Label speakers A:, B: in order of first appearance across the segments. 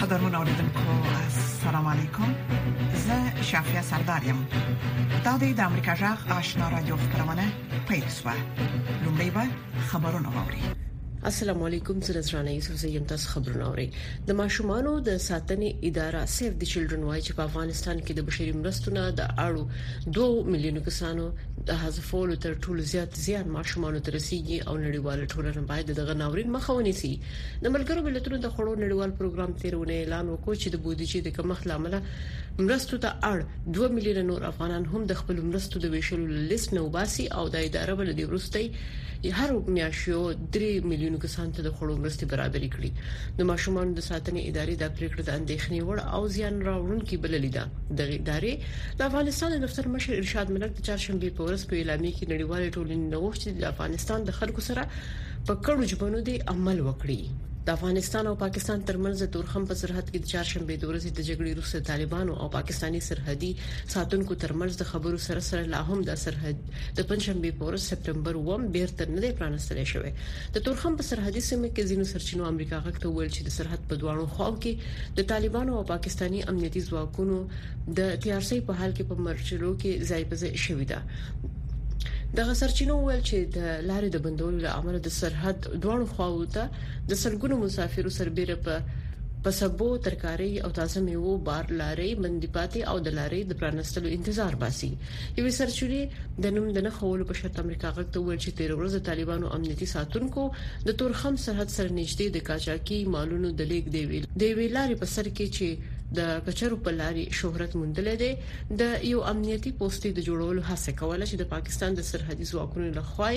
A: قدرمن اوریدونکو السلام علیکم زه شافیا سردار یم دا د امریکا جغ آشنا رادیو خبرونه پېښه لومړی به خبرونه واوري
B: السلام علیکم زه رضوان یوسف زیم تاسو خبرونه اورئ د ماشومانو د ساتنې اداره سیف د چلډرن وایي چې په افغانستان کې د بشري مرستو نه د اړو 2 میلیونو کسانو د حذفولو تر ټولو زیات زیان ماشومانو ته رسیدي او نړیواله ټولنه باید دغه ناورین مخه ونیسي د ملګرو ملتونو د خوړو نړیوال پروګرام تیرونه اعلان وکړ چې د بودیجې د کمښت لامل مرستو ته اړ 2 میلیونه نور افغانان هم د خپل مرستو د ویشلو لیست نه وباسي او د اداره بل دی ورسته هر میاشت یو 3 میلیون کسان ته د خوړو مرستې برابرې کړي د ماشومان د ساتنې ادارې د پریکړې د اندېښنې وړ او زیان راوړونکي بللې ده د ادارې د افغانستان د دفتر مشر ارشاد ملک د چهارشنبه په ورځ په اعلامیه کې نړیوال ټولنې نوښت د افغانستان د خلکو سره په کړو جبنو دي عمل وکړي د افغانستان او پاکستان ترمنځ د تورخم په سرحد کې د چهارشنبه د ورځې د جګړې وروسته طالبانو او پاکستاني سرحدي ساتونکو ترمنځ د خبرو سره سره لا هم د سرحد د پنځشنبه په ورځ سپټمبر 1 بیرته نه دی پرانستل شوی د تورخم په سرحدي سیمه کې ځینو سرچینو امریکا غږ ته ویل چې د سرحد په دواړو خواو کې د طالبانو او پاکستاني امنیتي ځواکونو د تیارسي په حال کې په مرچلو کې ځای په ځای شوې ده دغه سرچینو ویل چې د لارې د بندولو لامل د سرحد دوړو خواو ته د سلګونو مسافرو سربېره په پسبو ترکاری او تازه میوو بار لارې بندي پاتې او د لارې د پرانستلو انتظار باسي یو سرچوري د نوم د نخولو په شرط امریکا غږ ته ویل چې تیر ورځ د طالبانو امنیتي ساتونکو د تورخم سرحد سره نږدې د کاچاکي مالونو د لیک دی ویل دی ویلارې په سر کې چې د کچرو په لاري شهرت موندل دي د یو امنیتي پوسټي د جوړولو هڅه کوله چې د پاکستان د سرحدي ځواکونو لخوا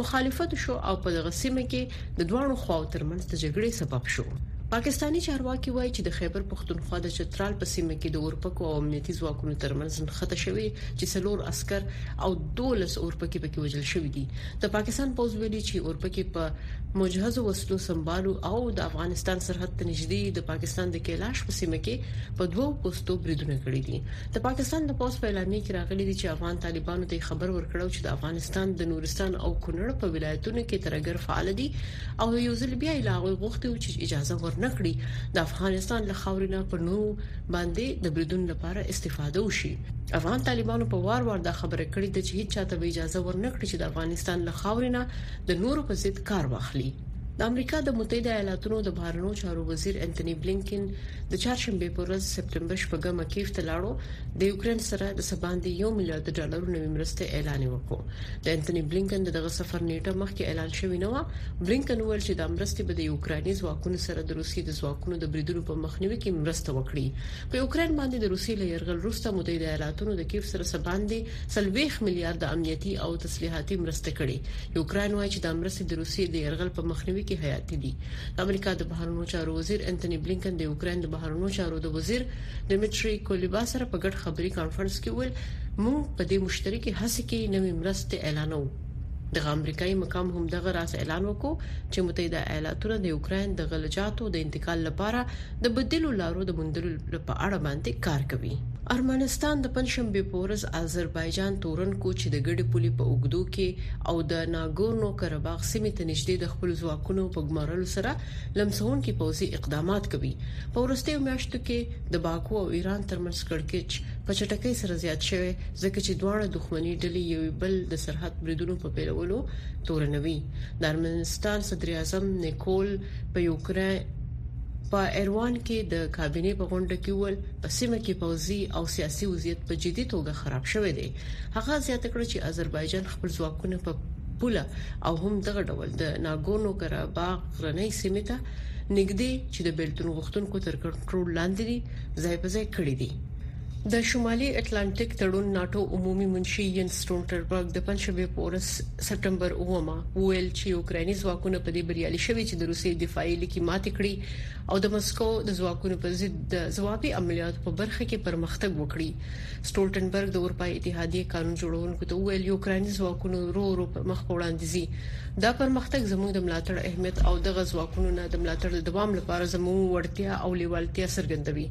B: مخالفت شو او په دغه سیمه کې د دوه خواو ترمنځ د جګړې سبب شو پاکستانی چارواکي وایي چې د خیبر پښتونخوا د چترال په سیمه کې د اورپکو او امنیتي ځواکونو ترمنځ نښته شوې چې څلور عسكر او 12 اورپکي پکې وژل شوې دي د پاکستان پوځ ویلي چې اورپکي په مجهزو وسلو سمبالو او د افغانستان سرحد ته نږدې د پاکستان د کیلاش په سیمه کې په دوو پوستو بریدونه کړي دي د پاکستان د پوځ په اعلامیه کې راغلي دي چې افغان طالبانو ته خبر ورکړو چې د افغانستان د نورستان او کونړ په ولایتونو کې ترګر فعال دي او یو ځل بیا لاغوي غوښتي چې اجازه ورنکړي د افغانستان له خاورې نه په نورو باندې د بریدونو لپاره استفاده وشي افغان طالبانو په وار وار دا خبره کړې ده چې هیڅ چاته به اجازه ورنکړي چې د افغانستان له خاورې نه د نورو په ضد کار واخلي د امریکا د متحده ایالاتونو د بهرنیو چارو وزیر انټونی بلینکن د چهارشنبه پر ورځ سپټمبر شپږمه کیف ته لاړو د یوکرين سره د سباندې 1 میلیارډ ډالر نوې مرسته اعلان وکړ د انټونی بلینکن دغه سفر نیټه مخکې اعلان شوې نه و بلینکن وویل چې دا مرستې به د یوکرایني ځواکونو سره د روسیې د ځواکونو د بریدونو په مخنیوي کې مرسته وکړي په یوکراین باندې د روسیې له يرغل وروسته متحده ایالاتونو د کیف سره سباندې 30 میلیارډ امنیتي او تسلیحاتي مرسته کړې یوکراین وایي چې دا مرستې د روسیې د يرغل په مخنیوي کې حیاتي دي د امریکا د بهرنیو چارو وزیر انټونی بلینکن د یوکراین د بهرنیو چارو د وزیر دمیټری کولیبا سره په ګډ خبري کانفرنس کې ویل موږ په دې مشترکې هڅه کې نوې مرستې اعلانوو دغه امریکایي مقام همدغه راز اعلان وکړ چې متحده ایالاتونه د یوکرين د غلجاتو د انتقال لپاره د بدیلو لارو د موندلو په اړه باندې کار کوي ارمنستان د پنځشنبه په ورځ آذربایجان تورن کو چې د ګډې پولې په اوګدو کې او د ناګورنو قرباغ سیمې ته نږدې د خپل ځواکونو په ګمارلو سره لمسون کې پوزي اقدامات کوي په ورستیو میاشتو کې د باکو او ایران ترمنځ کړکېچ په چټکۍ سره زیات شوی ځکه چې دواړه دښمني ډلې یو بل د سرحد بریدونو په پیلولو تورنوي د ارمنستان صدر اعظم نیکول په یوکرين په ایروان کې د کابینې په غونډه کې ول په سیمه کې پوځي او سیاسي وضعیت په جدي توګه خراب شوی دی هغه زیاته کړ چې آذربایجان خپل ځواکونه په پوله او هم دغه ډول د ناګورنو قرهباغ غرنۍ سیمه ته نږدې چې د بیلتون غوښتونکو تر کنټرول لاندې دي ځای په ځای کړی دی د شمالي اتلانتیک تړون ناټو عمومي منشي ینز سټولټنبرګ د پنجشنبې په ورځ سپټمبر 9مه وویل چې اوکرایني ځواکونه په دې بریالي شوي چې د روسیې دفاعي لیکې ماتې کړي او د مسکو د ځواکونو پر ضد د ځوابي عملیاتو په برخه کې پرمختګ وکړي سټولټنبرګ د اروپאי اتحادیې قانون جوړونکو ته وویل یو اوکرایني ځواکونه رو رو پر مخ وړاندې ځي دا پرمختګ زموږ د ملاتړ اهمیت او دغه ځواکونو نه د ملاتړ د دوام لپاره زموږ وړتیا او لیوالتیا څرګندوي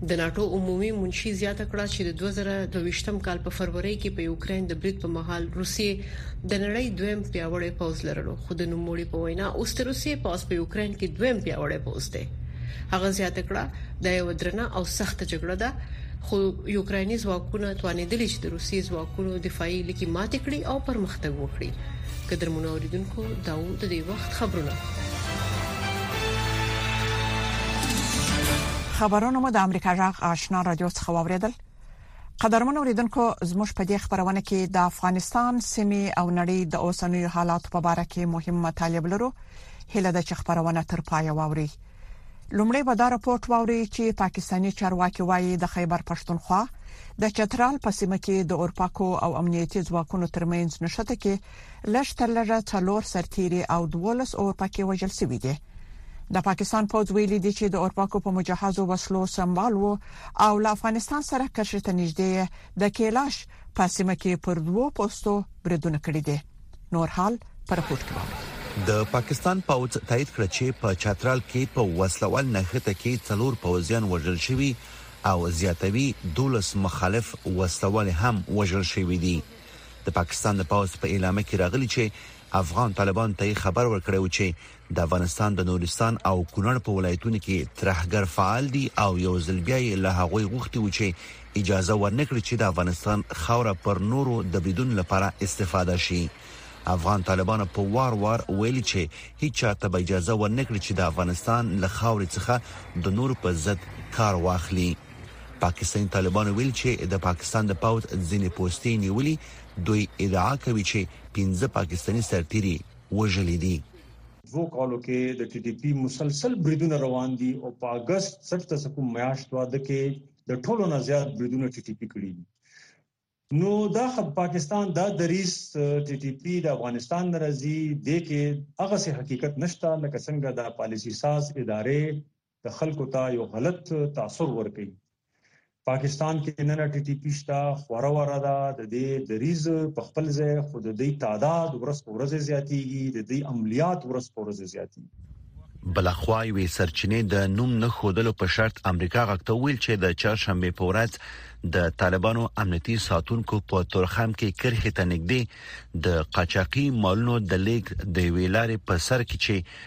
B: د ناټو عمومي منشي زیاته کړه چې د 2022م کال په فروری کې په یوکراین د برید په مهال روسیې د نړۍ دویم پیاوړی پوځ لرلو خو د نوموړي په وینا اوس د روسیې پوځ په یوکراین کې دویم پیاوړی پوځ دی هغه زیاته کړه دا یو درنه او سخته جګړه ده خو یوکرایني ځواکونه توانیدلی چې د روسیې ځواکونو دفاعي لیکي مات کړي او پرمختګ وکړي قدرمن اوریدونکو دا و د دې وخت خبرونه
A: خبرونه مو د امریکا جغ آشنا رادیو څخه واوریدل قدرمن اوریدونکو زموږ په دې خبرونه کې د افغانستان سیمه او نړۍ د اوسنوي حالاتو په اړه کې مهم مطالب لرو هله د خبرونه تر پای واوري لومړی به دا راپور واوري چې پاکستاني چارواکي وایي د خیبر پښتونخوا د چترال په سیمه کې د اورپاکو او امنیتي ځواکونو ترمنځ نشته کې لږ تر لږه څلور سرتیري او 12 اورپاکي وژل شوي دي د پاکستان پوځ ویلي دي چې د اورپاکو په مجهزو وسلو سمبال وو او له افغانستان سره کرښې ته نږدې د کیلاش په سیمه کې پر دوو پوسټو بریدونه کړي دي نور حال پر رپورت کې وایي
C: د پاکستان پوځ تایید کړ چې په چترال کې په وسلوال نښته کې څلور پوځیان وژل شوي او زیاتوي دولس مخالف وسلوال هم وژل شوي دي د پاکستان د پوځ په اعلامیه کې راغلي چې افغان طالبان ته خبر ورکړی و چې د افغانستان د نورستان او کونړ په ولایتونو کې ترهګر فعال دي او یو ځل بیا یې له هغوی غوښتي و چې اجازه ورنکړي چې د افغانستان خوره پر نورو د بریدونو لپاره استفاده شي افغان طالبانو په وار وار ویل چې هیڅ چاته به اجازه ورنکړي چې د افغانستان له خاورې څخه د نور په ضد کار واخلي پاکستاني طالبانو ویل چې د پاکستان د پاوت ځینې پوسټې نیولې دوی ادعا کوي چې 15 پاکستاني سرتیري وژلي دي.
D: دوو کالو کې د ټي ټي پي مسلسل بریدونه روان دي او په اګست څټ ته څه کوم میاشت وه ده کې د ټولو نه زیات بریدونه ټي ټي پي کړي دي نو دا پاکستان دا دریس ټي ټي پي د افغانستان نه راځي دې کې هغه څه حقیقت نشته لکه څنګه دا پالیسی ساز ادارې د خلکو ته یو غلط تاثر ورکوي پاکستان کې نن ټي ټي پي شته خوره وره ده د دې دریز په خپل ځای خو د دې تعداد ورځ په ورځ زیاتیږي د دې عملیات ورځ په ورځ زیاتیږي
C: بلخوا یوې سرچینې د نوم نه خودلو په شرط امریکا غاکته ویل چې د چهارشنبه په ورځ د طالبانو امنیتي ساتونکو په تورخم کې کرخه تنګدي د قاچاقي مالونو د لیک د ویلارې په سر کې چې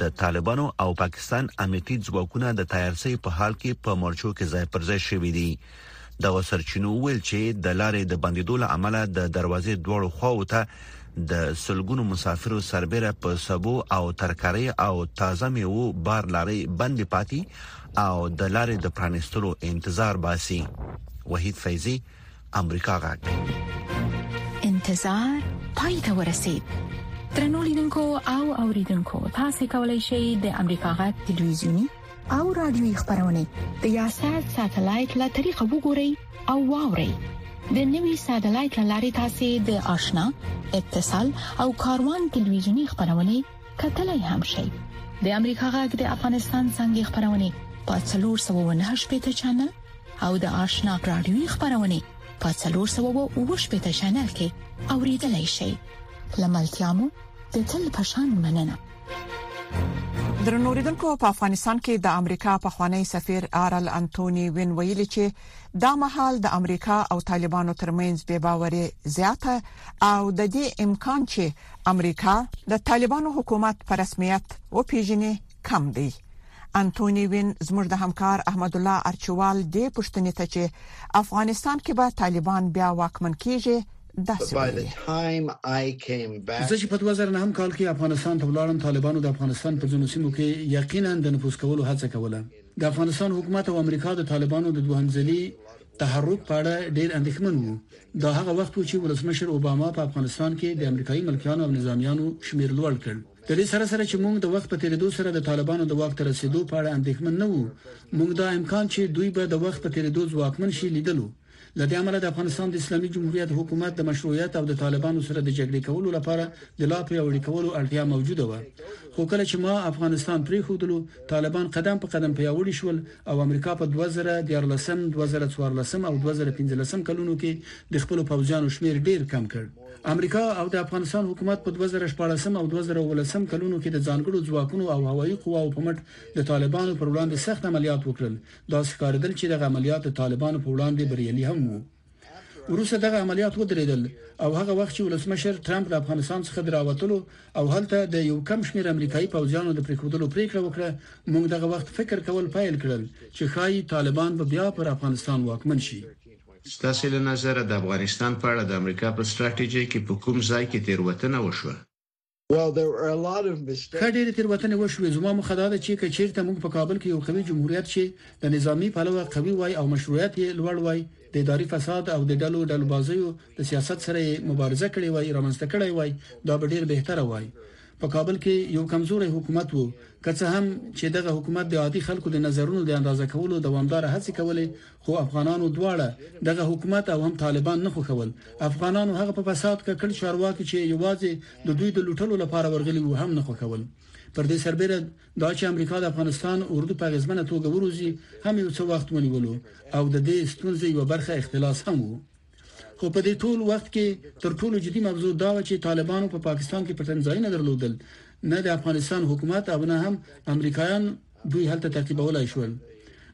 C: د طالبانو او پاکستان امنیتي ځواکونه د تیارسي په حال کې په مورچو کې ځای پر ځای شوې دي د وسرچینو ویل چې د لارې د بندیدو له امله د دروازې دوړو خواو ته د سلګونو مسافرو سربېره په سبو او ترکاري او تازه میوو بار لارې بند پاتې او د لارې د پرانستلو انتظار باسي وحید فیضی امریکا غږ
E: انتظار پای ته ورسید ترنو لیدونکو او اوریدونکو تاسو کولی شئ د امریکا غږ ټلویزیونی او رادیوي خبرونه د یاشر ساتلایت له طریقو وګورئ او واورئ د نوي ساتلایت لارې تاسو د آشنا اتصال او کاروان ټلویزیونی خبرونه کتلای هم شئ د امریکا غږ د افغانستان څنګه خبرونه په 398 چنل او د آشنا رادیوي خبرونه په 390 چینل کې اوریدلای شئ لملتيامو د تل پشان مننه
A: درنوریدونکو په افغانستان کې د امریکا په خوانی سفیر آرل انټونی وین ویلي چې دا مهال د امریکا او طالبانو ترمنځ بې باوري زیاته او د دې امکان چې امریکا د طالبانو حکومت په رسمیت وپیژني کم دی انټونی وین زموږ د همکار احمد الله ارچوال دې پښتنې ته چې افغانستان کې به طالبان بیا واکمن کیږي
E: داسې ویلي
F: زه چې په 2009 کال کې افغانستان ته ولاړم طالبانو د افغانستان په ځینو سیمو کې یقینا د نفوذ کولو هڅه کوله د افغانستان حکومت او امریکا د طالبانو د دوهم ځلي تحرک په اړه ډیر اندېښمن وو دا هغه وخت و چې ولسمشر اوباما په افغانستان کې د امریکایي ملکیانو او نظامیانو شمیر لوړ کړ د دې سره سره چې موږ د وخت په تېرېدو سره د طالبانو د واک ته رسېدو په اړه اندېښمن نه وو، موږ دا امکان چې دوی به د وخت په تېرېدو ځواکمن شي، لیدلو. له دې امله د افغانستان د اسلامي جمهوریت حکومت د مشروعیت او د طالبانو سره د جګړې کولو لپاره د لا پیاوړي کولو اړتیا موجوده وه. خو کله چې ما افغانستان پرېښودلو، طالبان قدم په قدم پیاوړي شول او امریکا په دوه زره دیارلسم، دوه زره څوارلسم او دوه زره پنځلسم کلونو کې د خپلو پوځیانو شمېر ډېر کم کړ. امریکا او د افغانستان حکومت په 2014 او 2019 کلونو کې د ځانګړو ځواکونو او هوایي قواو په مټ د طالبانو پر وړاندې سخت عملیات وکړل دا ښکارېدل چې دغه عملیات د طالبانو په وړاندې بریالي هم وو وروسته دغه عملیات ودرېدل او هغه وخت چې ولسمشر ترامپ د افغانستان څخه دراوتلو او هلته د یو کم شمیر امریکایي پوځیانو د پریکودلو پریکړه وکړه موږ دغه وخت فکر کول پیل کړل چې خای طالبان به بیا پر افغانستان واکمن شي
G: ستاسې له نظره د افغانستان په اړه د امریکا په ستراتیژۍ کې په کوم ځای کې تېروتنه وشوه؟
F: ښه ډېرې تېروتنې وشوې، زما موخه دا ده چې که چېرته موږ په کابل کې یو قوي جمهوریت چې له نظامي پلوه قوي وای او مشروعیت یې لوړ وای، د اداري فساد او د ډلو ډلو بازیو د سیاست سره یې مبارزه کړې وای، رامنځته کړی وای، دا به ډېر بهتره وای. په کابل کې یو کمزوری حکومت و، که څه هم چې دغه حکومت د عادي خلکو د نظرونو د اندازه کولو دوامداره هڅې کولې، خو افغانانو دواړه دغه حکومت او هم طالبان نه خوښول افغانانو هغه په فساد ککړ چارواکي چې یوازې د دوی د لوټلو لپاره ورغلي وو هم نه خوښول پر دې سربېره دا چې امریکا د افغانستان اردو په غزمنه توګه وروزي هم یو څه وخت ونیولو او د دې ستونزې یو برخه اختلاس هم وو خو په دې ټول وخت کې تر ټولو جدي موضوع دا و چې طالبانو په پاکستان کې پټنځای نه درلودل نه د افغانستان حکومت او نه هم امریکایان دوی هلته تعقیبولای شول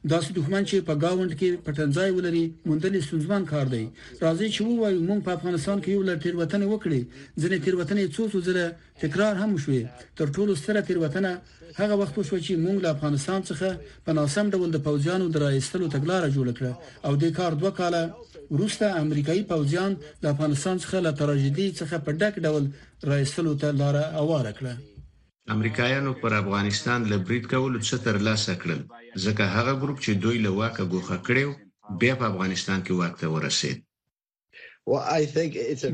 F: داسې دښمن چې په گاوند کې پټنځای ولري موندل ستونزمن کار دی راځي چې وایو موږ په افغانستان کې یو لړ تیروتنې وکړې ځینې تیروتنې څو څو ځله تکرار هم شوې تر ټولو ستره تیروتنه هغه وخت وشو چې موږ له افغانستان څخه په ناسم ډول د پوځیانو درایستلو تګلارې جوړ کړه او د کار دوه کاله وروسته امریکایي پوځیان د افغانستان څخه له تراژیدي څخه په ډک ډول راایستلو ته لار اواره کړه
G: امریکایانو پر افغانستان له برید کولو څه تر لاسه کړل، ځکه هغه ګروپ چې دوی له واکه ګوښه کړی و، بیا په افغانستان کې واک ته ورسېد.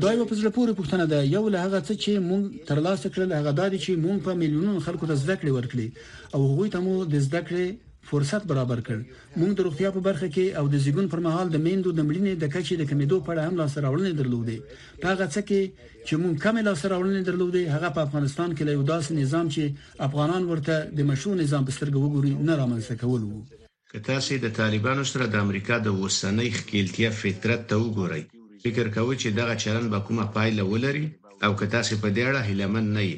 F: دا یوه په زړه پورې پوښتنه ده. یو له هغه څه چې موږ تر لاسه کړل، هغه دا دي چې موږ په میلیونونو خلکو ته زده کړې ورکړې او هغوی ته مو د زده کړې فرصت برابر کړ. موږ د روغتیا په برخه کې او د زیږون پر مهال د میندو د مړینې د کچې د کمېدو په اړه هم لاسته راوړنې درلودې، په هغه څه کې چې مونږ کمې لاسته راوړنې درلودې هغه په افغانستان کې له یو داسې نظام چې افغانان ورته د مشروع نظام په سترګه وګوري نه رامنځته کول وو.
G: که تاسې د طالبانو سره د امریکا د اوسنۍ ښکیلتیا فطرت ته وګورئ، فکر کوئ چې دغه چلند به کومه پایله ولري او که تاسې په دې اړه هیله من نه یئ؟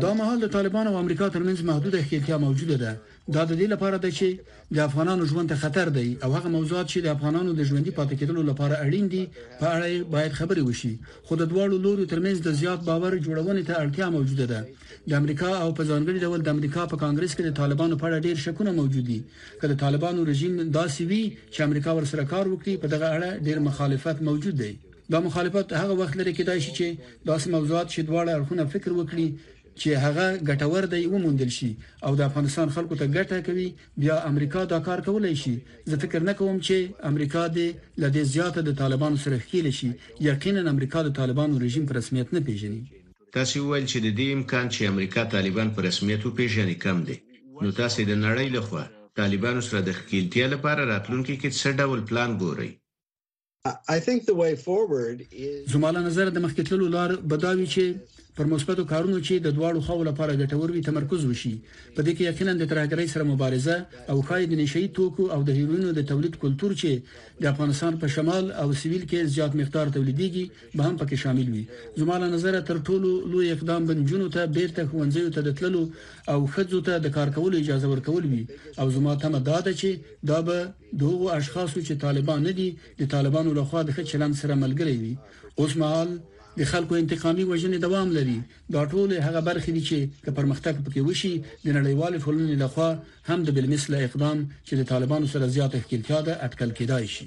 F: دا مهال د طالبانو او امریکا ترمنځ محدوده ښکېلتیا موجوده ده. دا د دې لپاره ده چې د افغانانو ژوند ته خطر دی او هغه موضوعات چې د افغانانو د ژوندي پاتې کېدلو لپاره اړین دي، په اړه یې باید خبرې وشي. خو د دواړو لوریو ترمنځ د زیات باور جوړونې ته اړتیا موجوده ده. د امریکا او په ځانګړي ډول د امریکا په کانګرس کې د طالبانو په اړه ډېر شکونه موجود دي. که د طالبانو رژیم داسې وي چې امریکا ورسره کار وکړي، په دغه اړه ډېر مخالفت موجود دی. دا مخالفت هغه وخت لري کېدای شي چې داسې موضوعات چې دواړه اړخونه فکر وکړي چې هغه ګټور دی وموندل شي او د افغانستان خلکو ته ګټه کوي بیا امریکا دا کار کولای شي زه فکر نه کوم چې امریکا دې لدې زیاته د طالبانو سره ښکیل شي یقینا امریکا د طالبانو رژیم پر رسمیت نه پیژني
G: تاسو ویل چې د دې امکان چې امریکا طالبان پر رسمیت وپیژني کم دی نو تاسو د نړۍ لخوا طالبانو سره د ښکیلتیا لپاره راتلونکي کې څه ډول پلان ګورئ
F: زما له نظره د مخکې تللو لار به دا وي چې پر مثبتو کارونو چې د دواړو خواو لپاره ګټور وي تمرکز وشي په دې کې یقینا د ترهګرۍ سره مبارزه او ښايي د نشئی توکو او د هیروینو د تولید کلتور چې د افغانستان په شمال او سویل کې زیات مقدار تولیدېږي به هم پکې شامل وي زما له نظره تر ټولو لوی اقدام بنجونو ته بیرته ښوونځیو ته د تللو او خځو ته د کار کولو اجازه ورکول وي او زما تمه دا ده چې دا به د هغو اشخاصو چې طالبان نه دي د طالبانو له خوا د ښه چلند سره ملګری وي اوس مهال د خلکو انتقامي وژنې دوام لري دا ټول هغه برخې دي چې که پرمختګ پکې وشي د نړیوال ټولنې له خوا هم د بلمثله اقدام چې د طالبانو سره زیاته ښکیلتیا ده اټکل کیدای شي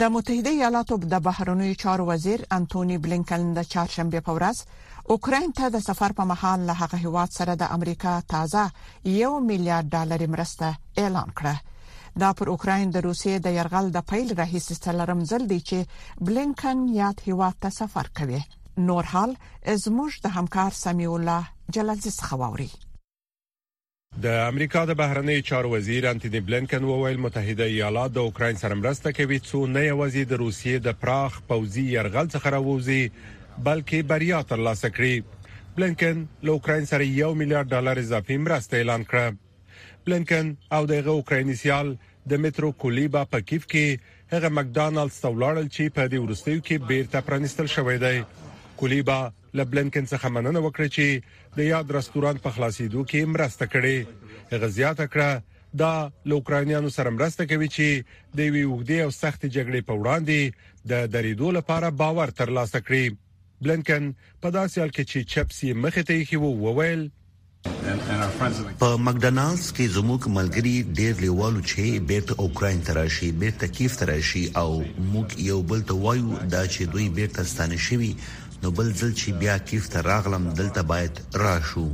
H: د
A: متحده ایالاتو د بهرنیو چارو وزیر انټونی بلینکن د چهارشنبه په ورځ اوکراین ته د سفر په مهال له هغه هیواد سره د امریکا تازه 1 میلیارډ ډالر مرسته اعلان کړه دا پر اوکراین د روسیې د يرغل د پیل راهیسې څلورم ځل دی چې بلینکن یاد هیواد ته سفر کوي نور حال زموږ د همکار سمیع الله جلالزی څخه واوري
I: د امریکا د بهرنیو چارو وزیر انټوني بلینکن وویل متحده ایالات د اوکراین سره مرسته کوي څو نه یوازې د روسیې د پراخ پوځي يرغل څخه راووځي بلکې بریا ترلاسه کړي بلینکن له اوکراین سره یو میلیارډ ډالر اضافي مرسته اعلان کړه بلینکن او دغه اوکرایني سیال د مترو کولیبا په کیف کې هغه مکدونالدز ته ولاړل چې په دې ورستیو کې بیرته پرانیستل شوې دی کولیبا له بلنکن څخه مننه وکړه چې د یاد رستورانت په خلاصېدو کې مرسته کړې هغه زیاته کړه دا له اوکراینیانو سره مرسته کوي چې د وی وګړي او سخت جګړې په وړاندې د درېدو لپاره باور ترلاسه کړي بلنکن په داسې حال کې چې چپسي مخې ته یې وویل
C: په مکډانالز کې زموږ ملګري ډېر لېوالو چې بېرته اوکراین ته راشي، بېرته کیف ته راشي او موږ یو بل ته وایو دا چې دوی بېرته ستانه شوي، نو بل ځل چې بیا کیف ته راغلم دلته باید راشو.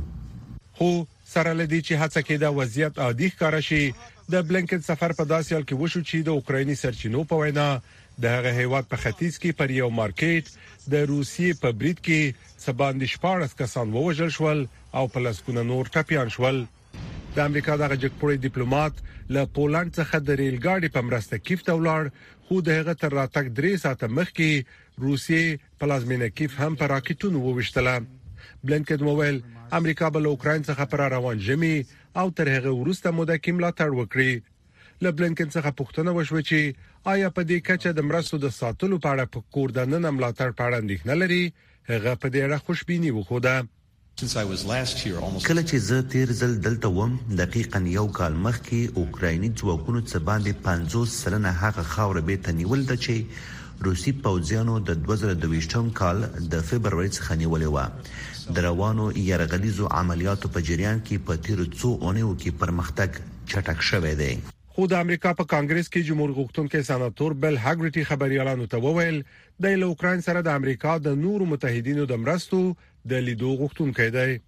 I: خو سره له دې چې هڅه کېده وضعیت عادي ښکاره شي، د بلېنکن سفر په داسې حال کې وشو چې د اوکرایني سرچینو په وینا د هغه هېواد په ختیځ کې پر یو مارکېټ د روسیې په برید کې څه باندې شپاړس کسان ووژل شول او په لسګونه نور ټپيان شول. د امریکا دغه جګپوړی ډیپلوماټ له پولنډ څخه د ریل ګاډي په مرسته کیف ته ولاړ، خو د هغه تر راتګ درې ساعته مخکې روسیې پلازمینه کیف هم په راکټونو وویشتله. بلینکن وویل امریکا به له اوکراین څخه په را روان ژمي او تر هغه وروسته موده کې ملاتړ وکړي. له بلنکن څخه پوښتنه وشوه چې آیا په دې کچه د مرستو د ساتلو په اړه په کور د نن ملاتړ په اړه اندېښنه لري هغه په دې اړه خوشبيني وښوده
C: کله چې زه تیر ځل دلته وم دقیقاً یو کال مخکې اوکرایني ځواکونو څه باندې پنځوس سلنه هغه خاوره بیرته نیولې ده چې روسي پوځیانو د دوه زره دوویشتم کال د فبروري څخه نیولې وه د روانو یرغلیزو عملیاتو په جریان کې په تیرو څو اونیو کې پرمختګ چټک شوی دی.
I: خو د امریکا په کانګرس کې جمهور غوښتونکی سناتور بل هګرټي خبریالانو ته وویل، دی له اوکراین سره د امریکا د نورو متحدینو د مرستو د لیدو غوښتونکی دی.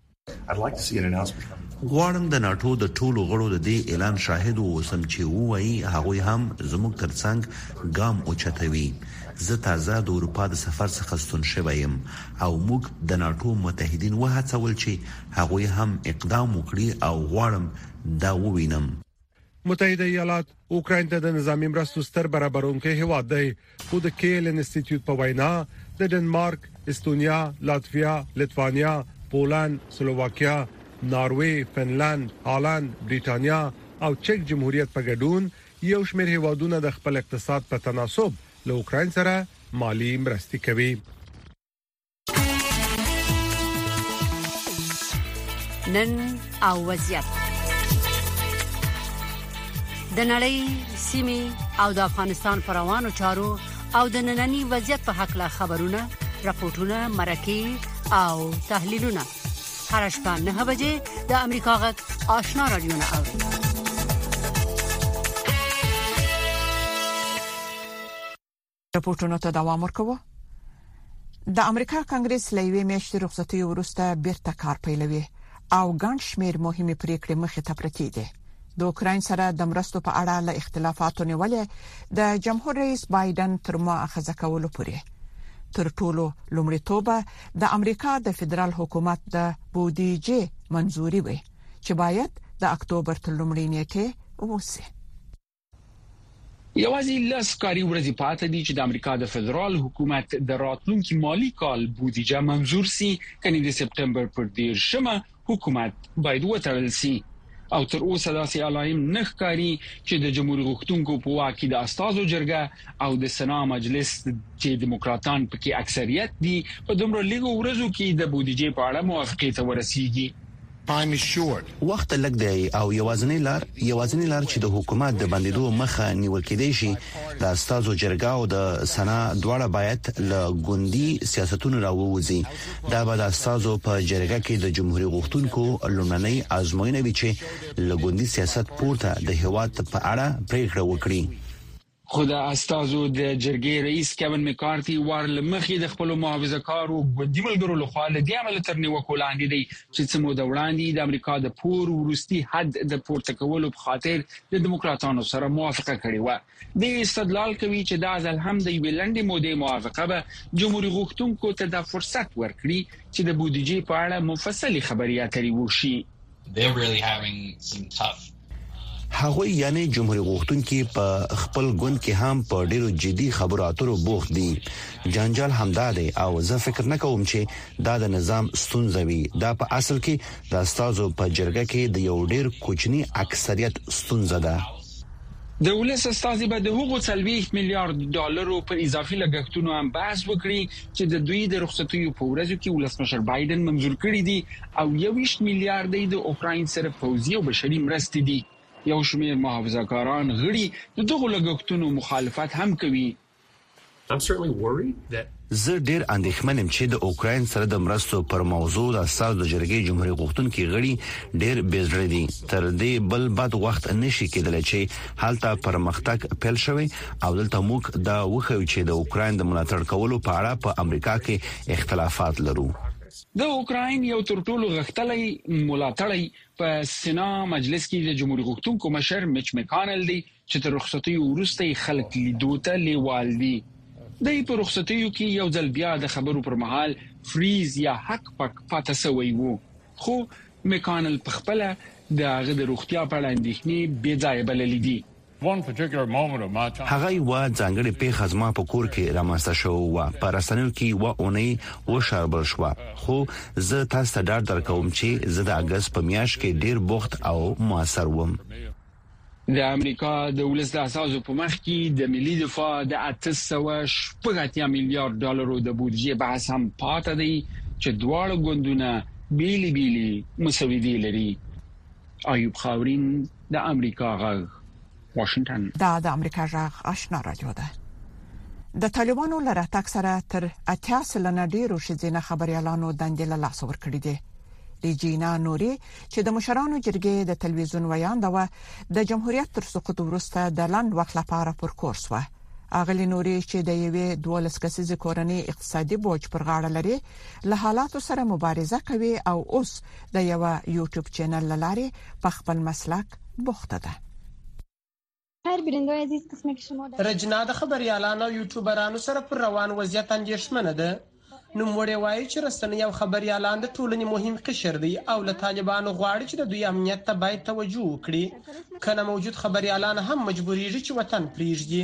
C: غواړم د ناټو د ټولو غړو د دې اعلان شاهد واوسم چې ووايي هغوی هم زموږ تر څنګ ګام اوچتوي. زه تازه د اروپا د سفر څخه ستون شوی یم او موږ د ناټو متحدین وهڅول چې هغوی هم اقدام وکړي او غواړم دا ووینم
I: متحده ایالات اوکراین ته د نظامی مرستو ستر برابرونکي هیواد دی خو د کیل انسټیټیوټ په وینا د ډنمارک، استونیا، لاتویا، لیتوانیا، پولند، سلوواکیا، ناروی، فنلند، هالند، بریټانیا او چک جمهوریت په ګډون یو شمېر هیوادونه د خپل اقتصاد په تناسب له اوکراین سره مالی مرستي کوي.
J: نن او وضعیت د نړۍ سیمه او د افغانستان پر روانو چارو او د ننني وضعیت په حق لا خبرونه راپورټونه مرکه او تحلیلونه هر شپه نه بجې د امریکا غږ آشنا رادیو نه اوري
A: رپورټونو ته دوام ورکوو د امریکا کانګرس لوي میاشتې رخصتي ورسته بیرته کار پیلوي او ګڼ شمیر مهمه پریکړه مخه ته پرتی دي د اوکرين سره د مرستو په اړه له اختلافاتو نیولې د جمهور رئیس بایدن تر مؤاخذه کولو پورې تر ټولو لومړیتوب د امریکا د فدرال حکومت د بودیجې منځوري وي چې باید د اکتوبر تر لومړۍ نیټه ووسي
K: یوازې لس کاري ورځې پاتې دي چې د امریکا د فدرال حکومت د راتلونکي مالی کال بودیجه منزور سي کني د سپټمبر پر 13مه حکومت باید وتړل سي او تر اوسه داسې علائم نه ښکاري چې د جمهور غوښتونکو په واکي د استادو جرګه او د سنا مجلس چې دموکراتان پکې اکثریت دي په دومره لږو ورځو کې د بودیجې په اړه موافقې ته ورسیږي.
C: وخت لږ دی او یوازنۍ لار یوازنۍ لار چې د حکومت د بندیدو مخه نیول کیدای شي د استازو جرګه او د سنا دواړه باید له ګوندي سیاستونو را ووځي دا به د استازو په جرګه کې د جمهوري غوښتونکو لومړنۍ ازموینه وي چې له ګوندي سیاست پورته د هیواد په اړه پریکړه وکړي.
K: خو د استازو د جرګې رئیس کیون مکارتي وار له مخې د خپلو محافظه کارو ګوندي ملګرو لخوا له دې امله تر نیوکو لاندې دی چې څه موده وړاندې د امریکا د پور وروستي حد د پورته کولو په خاطر د دیموکراتانو سره موافقه کړې وه دی استدلال کوي چې دا ځل هم د یوې لنډې مودې موافقه به جمهوریت غوښتونکو ته دا فرصت ورکړي چې د بودیجې په اړه مفصلې خبرې اترې وشي
C: هغوی یعنې جمهوري غوښتونکي په خپل ګوند کې هم په ډیرو جدي خبرو اترو بوخت دي جنجال همدا دی او زه فکر نه کوم چې دا د نظام ستونزه وي دا په اصل کې د استادو په جرګه کې د یو ډیر کوچني اکثریت ستونزه ده
K: د ولس استازي به د هغو 40 میلیارډ ډالرو پر اضافي لګښتونو هم بحث وکړي چې د دوی د رخصتیو په ورځو کې ولسمشر بایډن منظور کړي دي او یوویشت میلیارد یې د اوکراین سره پوځي او بشري مرستې دي. یو شمېر محافظه کاران غړي د دغو لګښتونو مخالفت هم کوي.
C: زه ډېر اندېښمن یم چې د اوکراین سره د مرستو پر موضوع د استازو د جرګې جمهوري غوښتونکي غړي ډېر بې زړه دي. تر دې بل بد وخت نه شي کېدلی چې هلته پرمختګ پیل شوی او دلته موږ دا وښیو چې د اوکراین د ملاتړ کولو په اړه په امریکا کې اختلافات لرو
K: د اوکراین یو تر ټولو غښتلی ملاتړی په سنا مجلس کې د جمهوریت غوښتونکو مشر میچ مکانل دی چې تر رخصتۍ وروسته خلک لیدو ته لیوال دي د په رخصتیو کې یو ځل بیا د خبرو پر مهال فریز یا حق پک پاتې سوی وو خو مکانل په خپل د هغه د روغتیا په اړه اندېښنې بې ځای بللې دي
C: هغه یوه ځانګړې پېښه زما په کور کې رامنځته شوې وه، په رسنیو کې یوه اونۍ وشاربل شوه، خو زه تاسو ته ډاډ درکوم چې زه د اګست په میاشت کې ډېر بوخت او موثر وم.
K: د امریکا د ولس د استازو په مخ کې د ملي دفاع د اته سوه شپږ اتیا میلیارد ډالرو د بودجې بحث هم پاتې دی چې دواړه ګوندونه بېلې بېلې مسودې لري. ایوب خاورین. د امریکا غږ واشنګټن.
A: دا د امریکا غږ آشنا رادیو ده. د طالبانو له راتګ سره تر 80 سلنه ډیرو ښځینه خبريالانو دندې له لاسه ورکړې دي. ریجینا نوري چې د مشرانو جرګې د تلویزیون ویاند و د جمهوریت تر سقوط وروسته د لند وخت لپاره پر کورس و اغلی نوري چې د یوې 12 کسیزې کورنۍ اقتصادي بوج پر غاړه لري له حالاتو سره مبارزه کوي او اوس د یو یوټیوب چینل لارې په خپل مسلک بوخته ده
L: هر بینندوی عزیز قسمه کې شما ده
M: رجنا د خبريالانو او یوټیوبرانو سره پر روان وضعیت اندېښمنه ده نوموړی وایي چې رسنۍ او خبریالان د ټولنې مهم قشر دی او له طالبانو غواړي چې د دوی امنیت ته باید توجه وکړي کنه موجود خبریالان هم مجبوریږي چې وطن پریږدي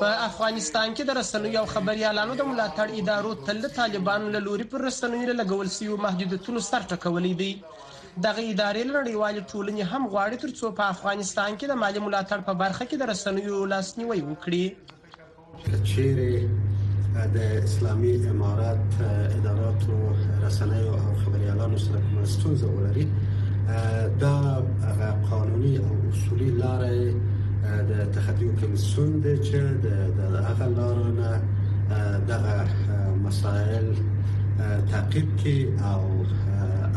M: په افغانستان کې د رسنیو او خبریالانو د ملاتړ ادارو تل د طالبانو له لوري پر رسنیو له لګول شویو محدودیتونو سر ټکولی دی دغه ادارې له نړیوالې ټولنې هم غواړي ترڅو په افغانستان کې د مالي ملاتړ په برخه کې د رسنیو لاسنیوي وکړي
N: چیرې د اسلامي امارات اداراتو رسنیو او خبريالانو سره کومه ستونزه ولري دا هغه قانوني او اصولي لارې د تخطیو کمیسیون دی چې د هغه لارو نه دغه مسائل تعقیب کی او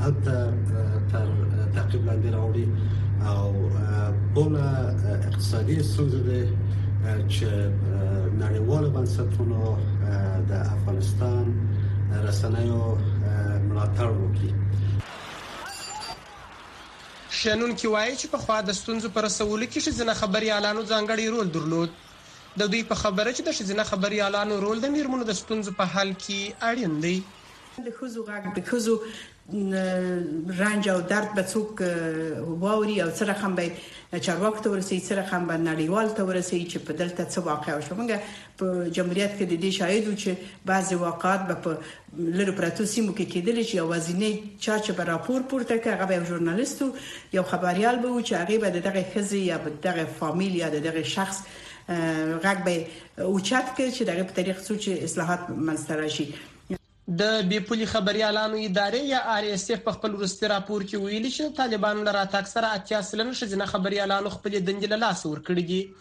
N: البته تر تعقیب لاندې راوړي او بوله اقتصادي ستونزه ده چې نړیوال بنسټونو د افغانستان رسنیو ملاتړ وکړي
M: شنونکي وايي چې پخوا د ستونزو په رسولو کې ښځینه خبریالانو ځانګړی رول درلود. د دوی په خبره چې د ښځینه خبریالانو رول د میرمنو د ستونزو په حل کې اړین دی.
A: د ښځو غږ، د ښځو رنج او درد به څوک واوري او څه رقم به چارواکو ته ورسي، څه رقم به نړیوال ته ورسي چې په دلته څه واقع وشو. موږ په جمهوریت کې د دې شاهد وو چې بعضې واقعات به په لرو پرتو سیمو کې کیدلی چې یوازینی چا چې به راپور پورته کړ هغه به یو ژورنالیست وو یو خبریال به وو چې هغه به د دغه ښځې یا د دغه فامیل یا د دغه شخص غږ به اوچت کړي چې دغه په طریق څو چې اصلاحات منځته راشي
M: د بې پولي خبریالانو ادارې یا آر ایس اف په خپل وروستي راپور کې ویلي چې د طالبانو له راتګ سره اتیا سلنه ښځینه خبریالانو خپلې دندې له لاسه ورکړې دي.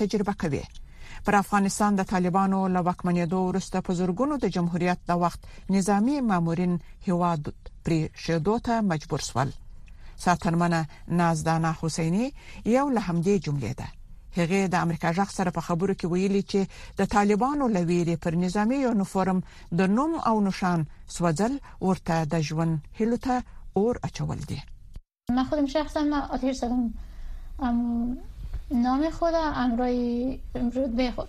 A: تجربه کوي پر افغانستان د طالبانو له واکمنېدو وروسته په زورګونو د جمهوریت د وخت نظامی مامورین هواد پرې شیدو ته مجبور شول ساتنمنه نازدانه حسینی یو له همدې جملې ده هغه د امریکا ځخ سره په خبرو کې ویلي چې د طالبانو لویری پر نظامی یونیفورم د نوم او نشان سوځل ورته د ژوند هلته اور اچول دي
L: من خودم شخصا من آتش زدم نام خود امرای رتبه خود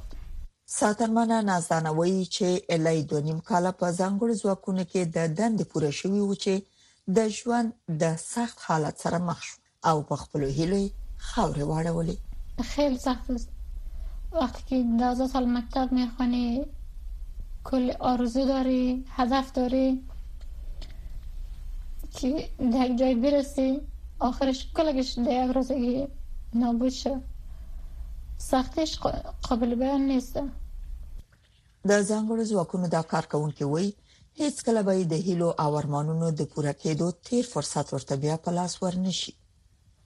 O: ساترمنه نازدانه وایي چې الای د نیم کال په ځنګړو ځواکونو کې د دند پوره شوی و چې د ژوند د سخت حالت سره مخ شو او په خپل هیلې خاورې واړولې
L: خیلی سخت است وقتی که 12 سال مکتب میخونی کل آرزو داری هدف داری چې د هر ځای برسي آخر کله کې د هغه ورځې نابود شو سختیش قابل بیان نیست
O: د ځانګړو ځواکونو دا کارکونکي وایي هیڅ کله به د هیلو او ارمانونو د پوره کېدو تیر فرصت ورته بیا په لاس ورنشي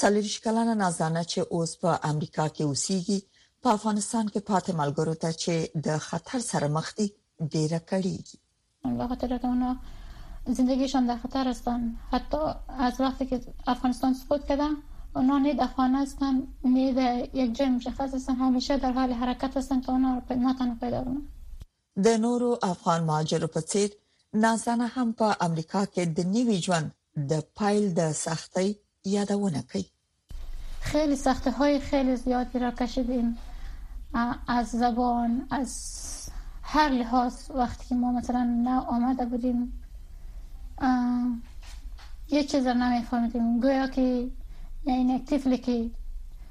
L: څلور
O: ویشت کلنه نازدانه چې اوس په امریکا کې اوسېږي، په افغانستان کې پاتې ملګرو ته چې د خطر سره مخ دي، ډېره کړېږي.
L: الله خاطر رکونا زندگی شان در خطر هستن حتی از وقتی که افغانستان سقوط کرده اونا نه در خانه هستن نه در یک جای مشخص هستن همیشه در حال حرکت هستن تا اونا را نتانه پیدا کنن
O: د نورو افغان مهاجرو په څیر نازنه هم په امریکا کې د نوي ژوند د پیل د سختۍ یادونه کوي
L: خیلی سخته های خیلی زیادی را کشیدیم از زبان از هر لحاظ وقتی که ما مثلا نه آمده بودیم یه چیز رو نمیفهمیدیم گویا که این طفلی که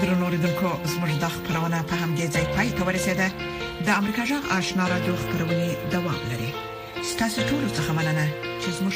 L: درنو
A: لیدونکو زموږ د خبرونه په همدې ځای پای ته ورسیده د امریکا جغ آشنا را دوه خبرونه دوام لري
P: ستاسو ټول څه مننه چې زموږ